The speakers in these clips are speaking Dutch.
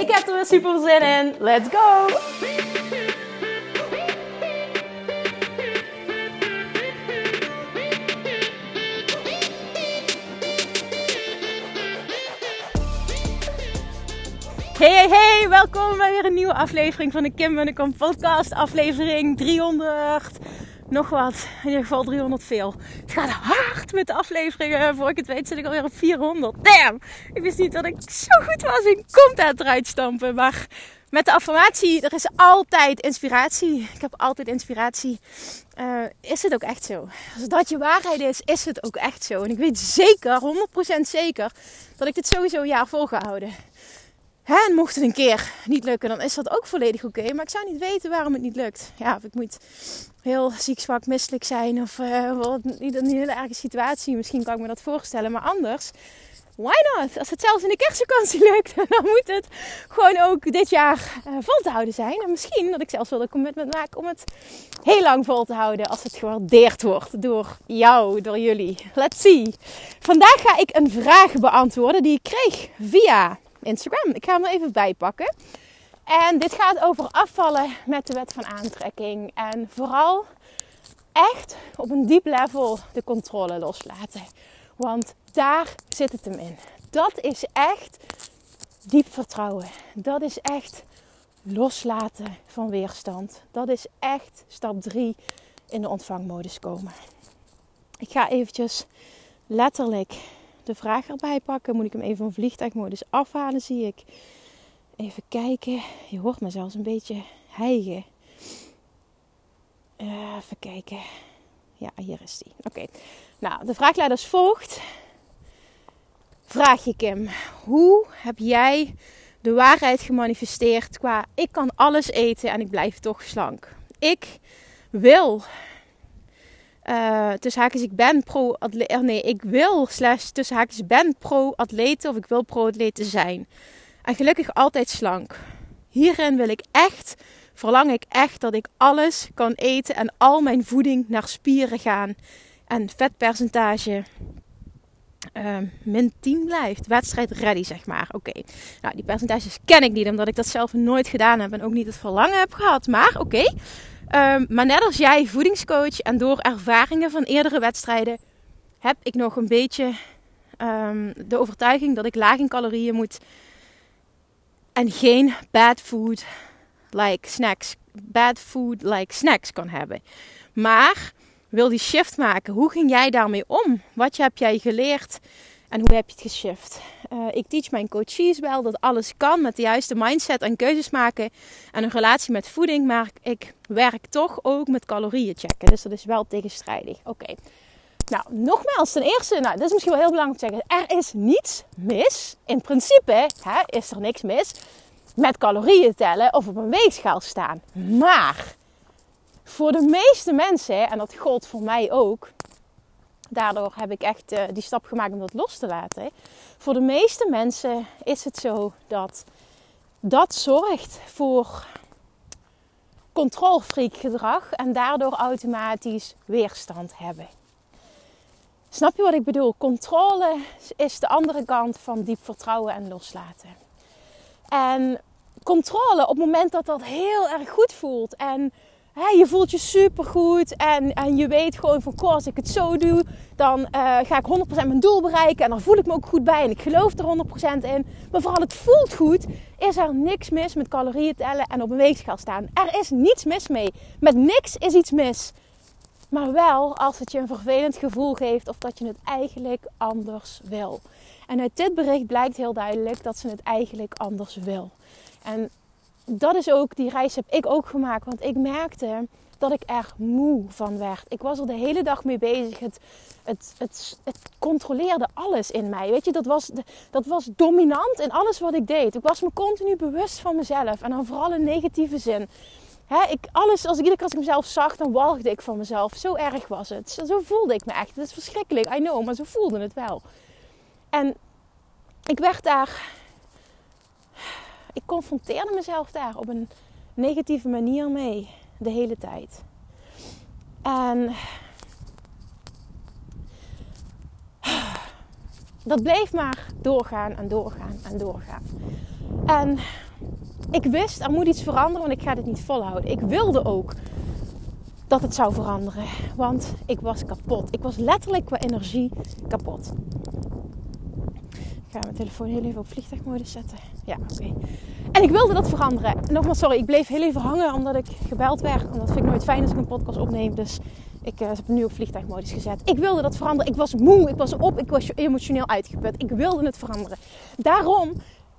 Ik heb er weer super zin in. Let's go! Hey, hey, hey, welkom bij weer een nieuwe aflevering van de Kim Munnekom podcast. Aflevering 300, nog wat, in ieder geval 300 veel. Het gaat hard met de afleveringen, voor ik het weet zit ik alweer op 400. Damn, ik wist niet dat ik zo goed was in content eruit stampen. Maar met de affirmatie, er is altijd inspiratie. Ik heb altijd inspiratie. Uh, is het ook echt zo? Als dat je waarheid is, is het ook echt zo. En ik weet zeker, 100% zeker, dat ik dit sowieso een jaar vol ga houden. En mocht het een keer niet lukken, dan is dat ook volledig oké. Maar ik zou niet weten waarom het niet lukt. Ja, of ik moet heel ziek, zwak, misselijk zijn. Of uh, wat, niet een hele erge situatie. Misschien kan ik me dat voorstellen. Maar anders, why not? Als het zelfs in de kerstvakantie lukt, dan moet het gewoon ook dit jaar uh, vol te houden zijn. En misschien dat ik zelfs wel een commitment maak om het heel lang vol te houden. Als het gewaardeerd wordt door jou, door jullie. Let's see. Vandaag ga ik een vraag beantwoorden die ik kreeg via Instagram. Ik ga hem er even bij pakken. En dit gaat over afvallen met de wet van aantrekking. En vooral echt op een diep level de controle loslaten. Want daar zit het hem in. Dat is echt diep vertrouwen. Dat is echt loslaten van weerstand. Dat is echt stap 3 in de ontvangmodus komen. Ik ga eventjes letterlijk de vraag erbij pakken. Moet ik hem even van vliegtuigmodus afhalen, zie ik. Even kijken. Je hoort me zelfs een beetje hijgen. Uh, even kijken. Ja, hier is die. Oké. Nou, de vraag luidt als volgt. Vraag je Kim. Hoe heb jij de waarheid gemanifesteerd qua ik kan alles eten en ik blijf toch slank? Ik wil uh, tussen haakjes, ik ben pro-atleet. Oh nee, ik wil slash tussen haakjes ben pro-atleten of ik wil pro-atleten zijn. En gelukkig altijd slank. Hierin wil ik echt, verlang ik echt dat ik alles kan eten en al mijn voeding naar spieren gaan. En vetpercentage uh, min 10 blijft. Wedstrijd ready, zeg maar. Oké. Nou, die percentages ken ik niet, omdat ik dat zelf nooit gedaan heb en ook niet het verlangen heb gehad. Maar oké. Um, maar net als jij, voedingscoach, en door ervaringen van eerdere wedstrijden, heb ik nog een beetje um, de overtuiging dat ik laag in calorieën moet en geen bad food like snacks, bad food like snacks kan hebben. Maar wil die shift maken. Hoe ging jij daarmee om? Wat heb jij geleerd en hoe heb je het geshift? Uh, ik teach mijn coaches wel dat alles kan met de juiste mindset en keuzes maken en een relatie met voeding. Maar ik werk toch ook met calorieën checken. Dus dat is wel tegenstrijdig. Oké. Nou, nogmaals, ten eerste, nou, dat is misschien wel heel belangrijk te zeggen. Er is niets mis. In principe hè, is er niks mis met calorieën tellen of op een weegschaal staan. Maar voor de meeste mensen, en dat gold voor mij ook, daardoor heb ik echt uh, die stap gemaakt om dat los te laten. Voor de meeste mensen is het zo dat dat zorgt voor controlfreak gedrag en daardoor automatisch weerstand hebben. Snap je wat ik bedoel? Controle is de andere kant van diep vertrouwen en loslaten. En controle op het moment dat dat heel erg goed voelt en je voelt je super goed en, en je weet gewoon van, goh, als ik het zo doe, dan uh, ga ik 100% mijn doel bereiken en dan voel ik me ook goed bij en ik geloof er 100% in. Maar vooral het voelt goed, is er niks mis met calorieën tellen en op een weegschaal staan. Er is niets mis mee. Met niks is iets mis. Maar wel als het je een vervelend gevoel geeft of dat je het eigenlijk anders wil. En uit dit bericht blijkt heel duidelijk dat ze het eigenlijk anders wil. En dat is ook, die reis heb ik ook gemaakt. Want ik merkte dat ik er moe van werd. Ik was er de hele dag mee bezig. Het, het, het, het controleerde alles in mij. Weet je, dat was, dat was dominant in alles wat ik deed. Ik was me continu bewust van mezelf. En dan vooral in negatieve zin. ik, alles, als ik, iedere keer als ik mezelf zag, dan walgde ik van mezelf. Zo erg was het. Zo, zo voelde ik me echt. Het is verschrikkelijk, I know, maar zo voelde het wel. En ik werd daar. Ik confronteerde mezelf daar op een negatieve manier mee de hele tijd. En dat bleef maar doorgaan en doorgaan en doorgaan. En ik wist, er moet iets veranderen, want ik ga dit niet volhouden. Ik wilde ook dat het zou veranderen, want ik was kapot. Ik was letterlijk qua energie kapot. Ga mijn telefoon heel even op vliegtuigmodus zetten. Ja, oké. En ik wilde dat veranderen. Nogmaals, sorry, ik bleef heel even hangen omdat ik gebeld werd. En dat vind ik nooit fijn als ik een podcast opneem. Dus ik uh, heb nu op vliegtuigmodus gezet. Ik wilde dat veranderen. Ik was moe, ik was op, ik was emotioneel uitgeput. Ik wilde het veranderen. Daarom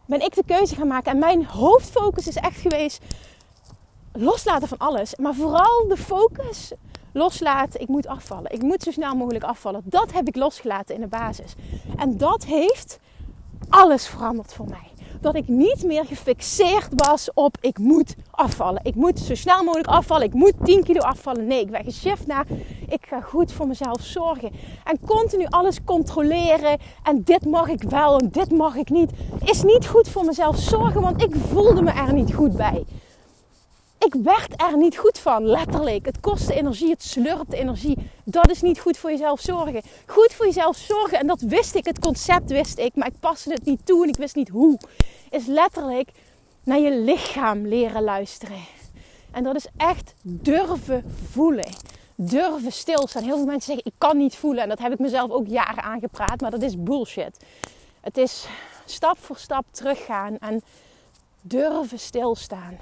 ben ik de keuze gaan maken. En mijn hoofdfocus is echt geweest loslaten van alles. Maar vooral de focus loslaten. Ik moet afvallen. Ik moet zo snel mogelijk afvallen. Dat heb ik losgelaten in de basis. En dat heeft alles veranderd voor mij dat ik niet meer gefixeerd was op ik moet afvallen. Ik moet zo snel mogelijk afvallen. Ik moet 10 kilo afvallen. Nee, ik ben geshift naar ik ga goed voor mezelf zorgen. En continu alles controleren. En dit mag ik wel en dit mag ik niet. Is niet goed voor mezelf zorgen, want ik voelde me er niet goed bij ik werd er niet goed van, letterlijk. Het kostte energie, het slurpt energie. Dat is niet goed voor jezelf zorgen. Goed voor jezelf zorgen, en dat wist ik, het concept wist ik, maar ik paste het niet toe en ik wist niet hoe. Is letterlijk naar je lichaam leren luisteren. En dat is echt durven voelen. Durven stilstaan. Heel veel mensen zeggen, ik kan niet voelen. En dat heb ik mezelf ook jaren aangepraat, maar dat is bullshit. Het is stap voor stap teruggaan en durven stilstaan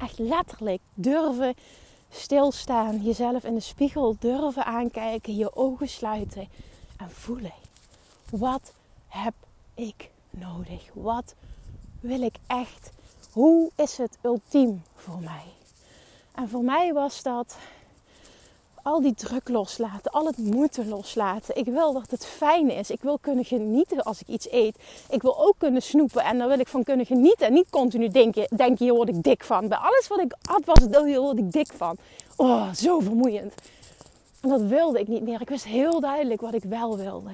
echt letterlijk durven stilstaan, jezelf in de spiegel durven aankijken, je ogen sluiten en voelen. Wat heb ik nodig? Wat wil ik echt? Hoe is het ultiem voor mij? En voor mij was dat al die druk loslaten, al het moeten loslaten. Ik wil dat het fijn is. Ik wil kunnen genieten als ik iets eet. Ik wil ook kunnen snoepen en daar wil ik van kunnen genieten. En niet continu denken, denken hier word ik dik van. Bij alles wat ik had was het, hier word ik dik van. Oh, zo vermoeiend. En dat wilde ik niet meer. Ik wist heel duidelijk wat ik wel wilde.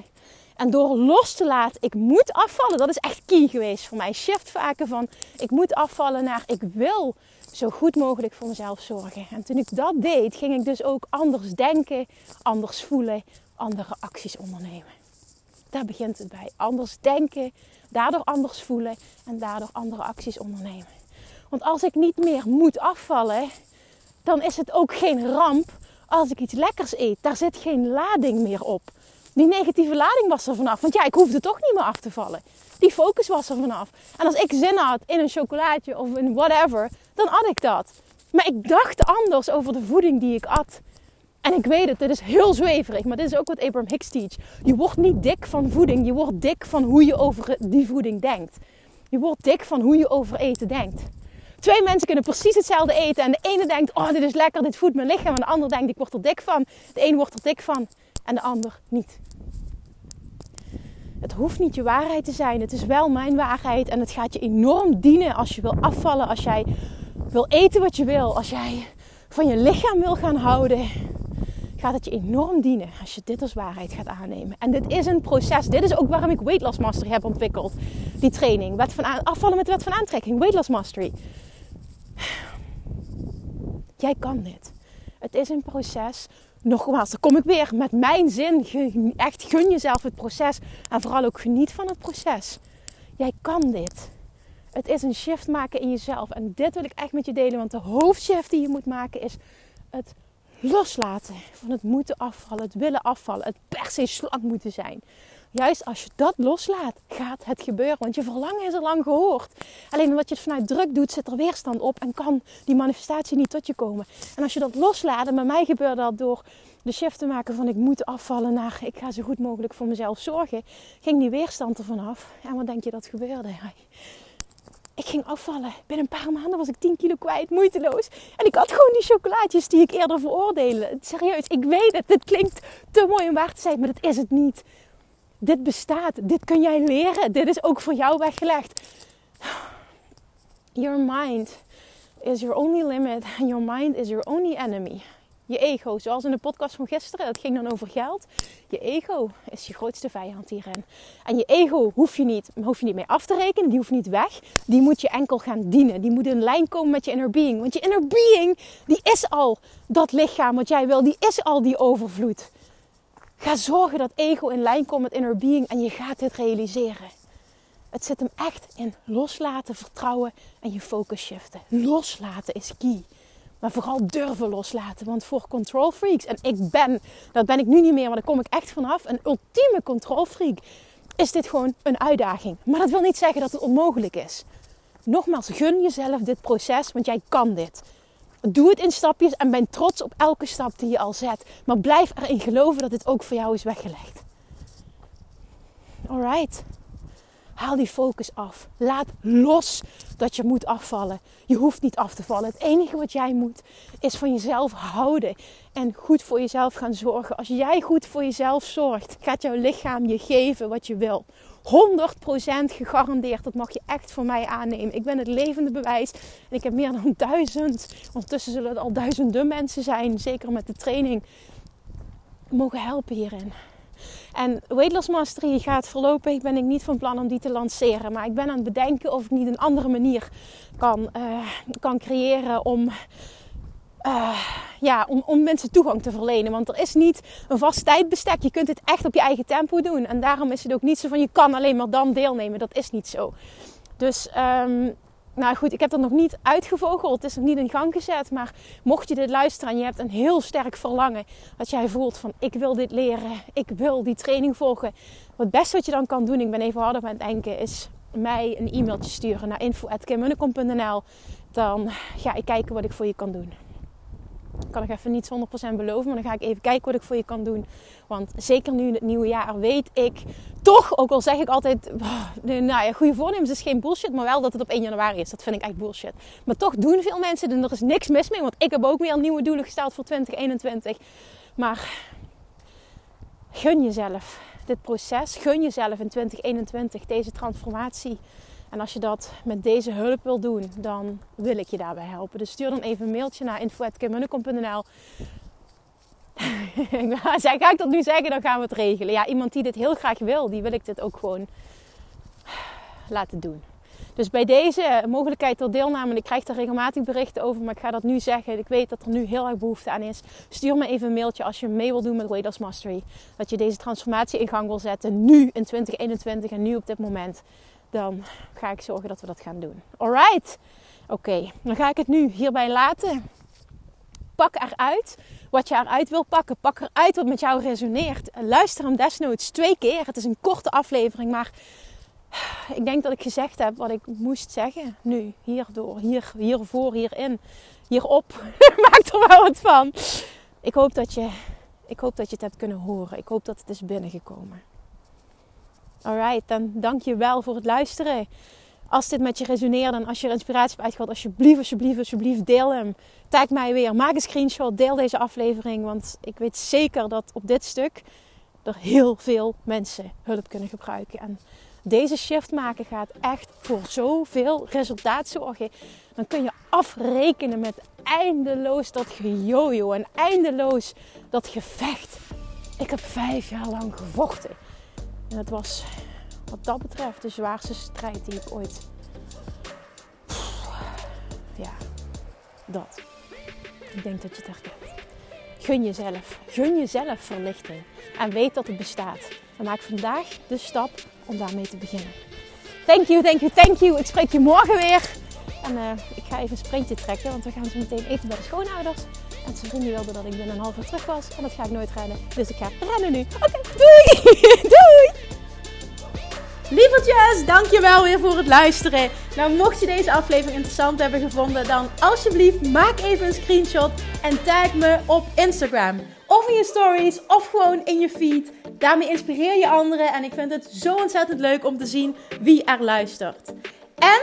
En door los te laten, ik moet afvallen, dat is echt key geweest voor mij. Shift vaker van, ik moet afvallen naar, ik wil zo goed mogelijk voor mezelf zorgen. En toen ik dat deed, ging ik dus ook anders denken, anders voelen, andere acties ondernemen. Daar begint het bij. Anders denken, daardoor anders voelen en daardoor andere acties ondernemen. Want als ik niet meer moet afvallen, dan is het ook geen ramp als ik iets lekkers eet. Daar zit geen lading meer op. Die negatieve lading was er vanaf. Want ja, ik hoefde toch niet meer af te vallen. Die focus was er vanaf. En als ik zin had in een chocolaatje of in whatever, dan at ik dat. Maar ik dacht anders over de voeding die ik at. En ik weet het, dit is heel zweverig, maar dit is ook wat Abraham Hicks teach. Je wordt niet dik van voeding, je wordt dik van hoe je over die voeding denkt. Je wordt dik van hoe je over eten denkt. Twee mensen kunnen precies hetzelfde eten en de ene denkt, oh dit is lekker, dit voedt mijn lichaam. En de ander denkt, ik word er dik van. De een wordt er dik van en de ander niet. Het hoeft niet je waarheid te zijn. Het is wel mijn waarheid. En het gaat je enorm dienen als je wil afvallen. Als jij wil eten wat je wil. Als jij van je lichaam wil gaan houden. Gaat het je enorm dienen als je dit als waarheid gaat aannemen. En dit is een proces. Dit is ook waarom ik Weight Loss Mastery heb ontwikkeld. Die training. Wet van afvallen met de wet van aantrekking. Weight Loss Mastery. Jij kan dit. Het is een proces nogmaals, dan kom ik weer met mijn zin. Echt gun jezelf het proces. En vooral ook geniet van het proces. Jij kan dit. Het is een shift maken in jezelf. En dit wil ik echt met je delen. Want de hoofdshift die je moet maken is het loslaten van het moeten afvallen. Het willen afvallen. Het per se slank moeten zijn. Juist als je dat loslaat, gaat het gebeuren. Want je verlangen is al lang gehoord. Alleen omdat je het vanuit druk doet, zit er weerstand op en kan die manifestatie niet tot je komen. En als je dat loslaat, en bij mij gebeurde dat door de shift te maken van ik moet afvallen naar ik ga zo goed mogelijk voor mezelf zorgen, ging die weerstand er vanaf. En wat denk je dat gebeurde? ik ging afvallen. Binnen een paar maanden was ik 10 kilo kwijt, moeiteloos. En ik had gewoon die chocolaatjes die ik eerder veroordeelde. Serieus, ik weet het. Dit klinkt te mooi om waar te zijn, maar dat is het niet. Dit bestaat. Dit kun jij leren. Dit is ook voor jou weggelegd. Your mind is your only limit and your mind is your only enemy. Je ego, zoals in de podcast van gisteren, dat ging dan over geld. Je ego is je grootste vijand hierin. En je ego hoef je niet, hoef je niet mee af te rekenen, die hoeft niet weg. Die moet je enkel gaan dienen. Die moet in lijn komen met je inner being. Want je inner being, die is al dat lichaam wat jij wil. Die is al die overvloed. Ga zorgen dat ego in lijn komt met inner being en je gaat dit realiseren. Het zit hem echt in loslaten, vertrouwen en je focus shiften. Loslaten is key. Maar vooral durven loslaten. Want voor control freaks, en ik ben, dat ben ik nu niet meer, maar daar kom ik echt vanaf, een ultieme control freak, is dit gewoon een uitdaging. Maar dat wil niet zeggen dat het onmogelijk is. Nogmaals, gun jezelf dit proces, want jij kan dit. Doe het in stapjes en ben trots op elke stap die je al zet. Maar blijf erin geloven dat dit ook voor jou is weggelegd. Alright. Haal die focus af. Laat los dat je moet afvallen. Je hoeft niet af te vallen. Het enige wat jij moet is van jezelf houden en goed voor jezelf gaan zorgen. Als jij goed voor jezelf zorgt, gaat jouw lichaam je geven wat je wil. 100% gegarandeerd. Dat mag je echt voor mij aannemen. Ik ben het levende bewijs. En ik heb meer dan duizend, ondertussen zullen het al duizenden mensen zijn, zeker met de training, mogen helpen hierin. En Weight Mastery gaat voorlopig, ben ik niet van plan om die te lanceren. Maar ik ben aan het bedenken of ik niet een andere manier kan, uh, kan creëren om... Uh, ja, om, om mensen toegang te verlenen. Want er is niet een vast tijdbestek. Je kunt het echt op je eigen tempo doen. En daarom is het ook niet zo van je kan alleen maar dan deelnemen. Dat is niet zo. Dus um, nou goed, ik heb dat nog niet uitgevogeld. Het is nog niet in gang gezet. Maar mocht je dit luisteren en je hebt een heel sterk verlangen. Dat jij voelt van ik wil dit leren. Ik wil die training volgen. Wat beste wat je dan kan doen, ik ben even harder aan het denken, is mij een e-mailtje sturen naar info.kimmunnekom.nl. Dan ga ik kijken wat ik voor je kan doen kan ik even niet 100% beloven, maar dan ga ik even kijken wat ik voor je kan doen. Want zeker nu in het nieuwe jaar weet ik toch, ook al zeg ik altijd, nou ja, goede voornemens is geen bullshit, maar wel dat het op 1 januari is. Dat vind ik echt bullshit. Maar toch doen veel mensen en er is niks mis mee, want ik heb ook weer nieuwe doelen gesteld voor 2021. Maar gun jezelf dit proces, gun jezelf in 2021 deze transformatie. En als je dat met deze hulp wil doen, dan wil ik je daarbij helpen. Dus stuur dan even een mailtje naar info.kimmunnekom.nl Ga ik dat nu zeggen, dan gaan we het regelen. Ja, iemand die dit heel graag wil, die wil ik dit ook gewoon laten doen. Dus bij deze mogelijkheid tot deelname, en ik krijg daar regelmatig berichten over, maar ik ga dat nu zeggen. Ik weet dat er nu heel erg behoefte aan is. Stuur me even een mailtje als je mee wil doen met Weight Mastery. Dat je deze transformatie in gang wil zetten, nu in 2021 en nu op dit moment dan ga ik zorgen dat we dat gaan doen. Alright? Oké, dan ga ik het nu hierbij laten. Pak eruit wat je eruit wil pakken. Pak eruit wat met jou resoneert. Luister hem desnoods twee keer. Het is een korte aflevering, maar ik denk dat ik gezegd heb wat ik moest zeggen. Nu, hierdoor, hier, hiervoor, hierin, hierop. Maak er wel wat van. Ik hoop, dat je, ik hoop dat je het hebt kunnen horen. Ik hoop dat het is binnengekomen. Alright, dan dank je wel voor het luisteren. Als dit met je resoneert en als je er inspiratie hebt uitgehaald, alsjeblieft, alsjeblieft, alsjeblieft, deel hem. Tag mij weer, maak een screenshot, deel deze aflevering. Want ik weet zeker dat op dit stuk er heel veel mensen hulp kunnen gebruiken. En deze shift maken gaat echt voor zoveel resultaat zorgen. Dan kun je afrekenen met eindeloos dat gejojo en eindeloos dat gevecht. Ik heb vijf jaar lang gevochten. En het was wat dat betreft de zwaarste strijd die ik ooit. Ja, dat. Ik denk dat je het herkent. Gun jezelf. Gun jezelf verlichting. En weet dat het bestaat. En maak vandaag de stap om daarmee te beginnen. Thank you, thank you, thank you. Ik spreek je morgen weer. En uh, ik ga even een sprintje trekken, want we gaan zo meteen eten bij de schoonouders. En zijn vrienden wilden dat ik binnen een half uur terug was. En dat ga ik nooit redden. Dus ik ga rennen nu. Oké, doei! doei! Lievertjes, dankjewel weer voor het luisteren. Nou, mocht je deze aflevering interessant hebben gevonden, dan alsjeblieft maak even een screenshot en tag me op Instagram. Of in je stories, of gewoon in je feed. Daarmee inspireer je anderen en ik vind het zo ontzettend leuk om te zien wie er luistert. En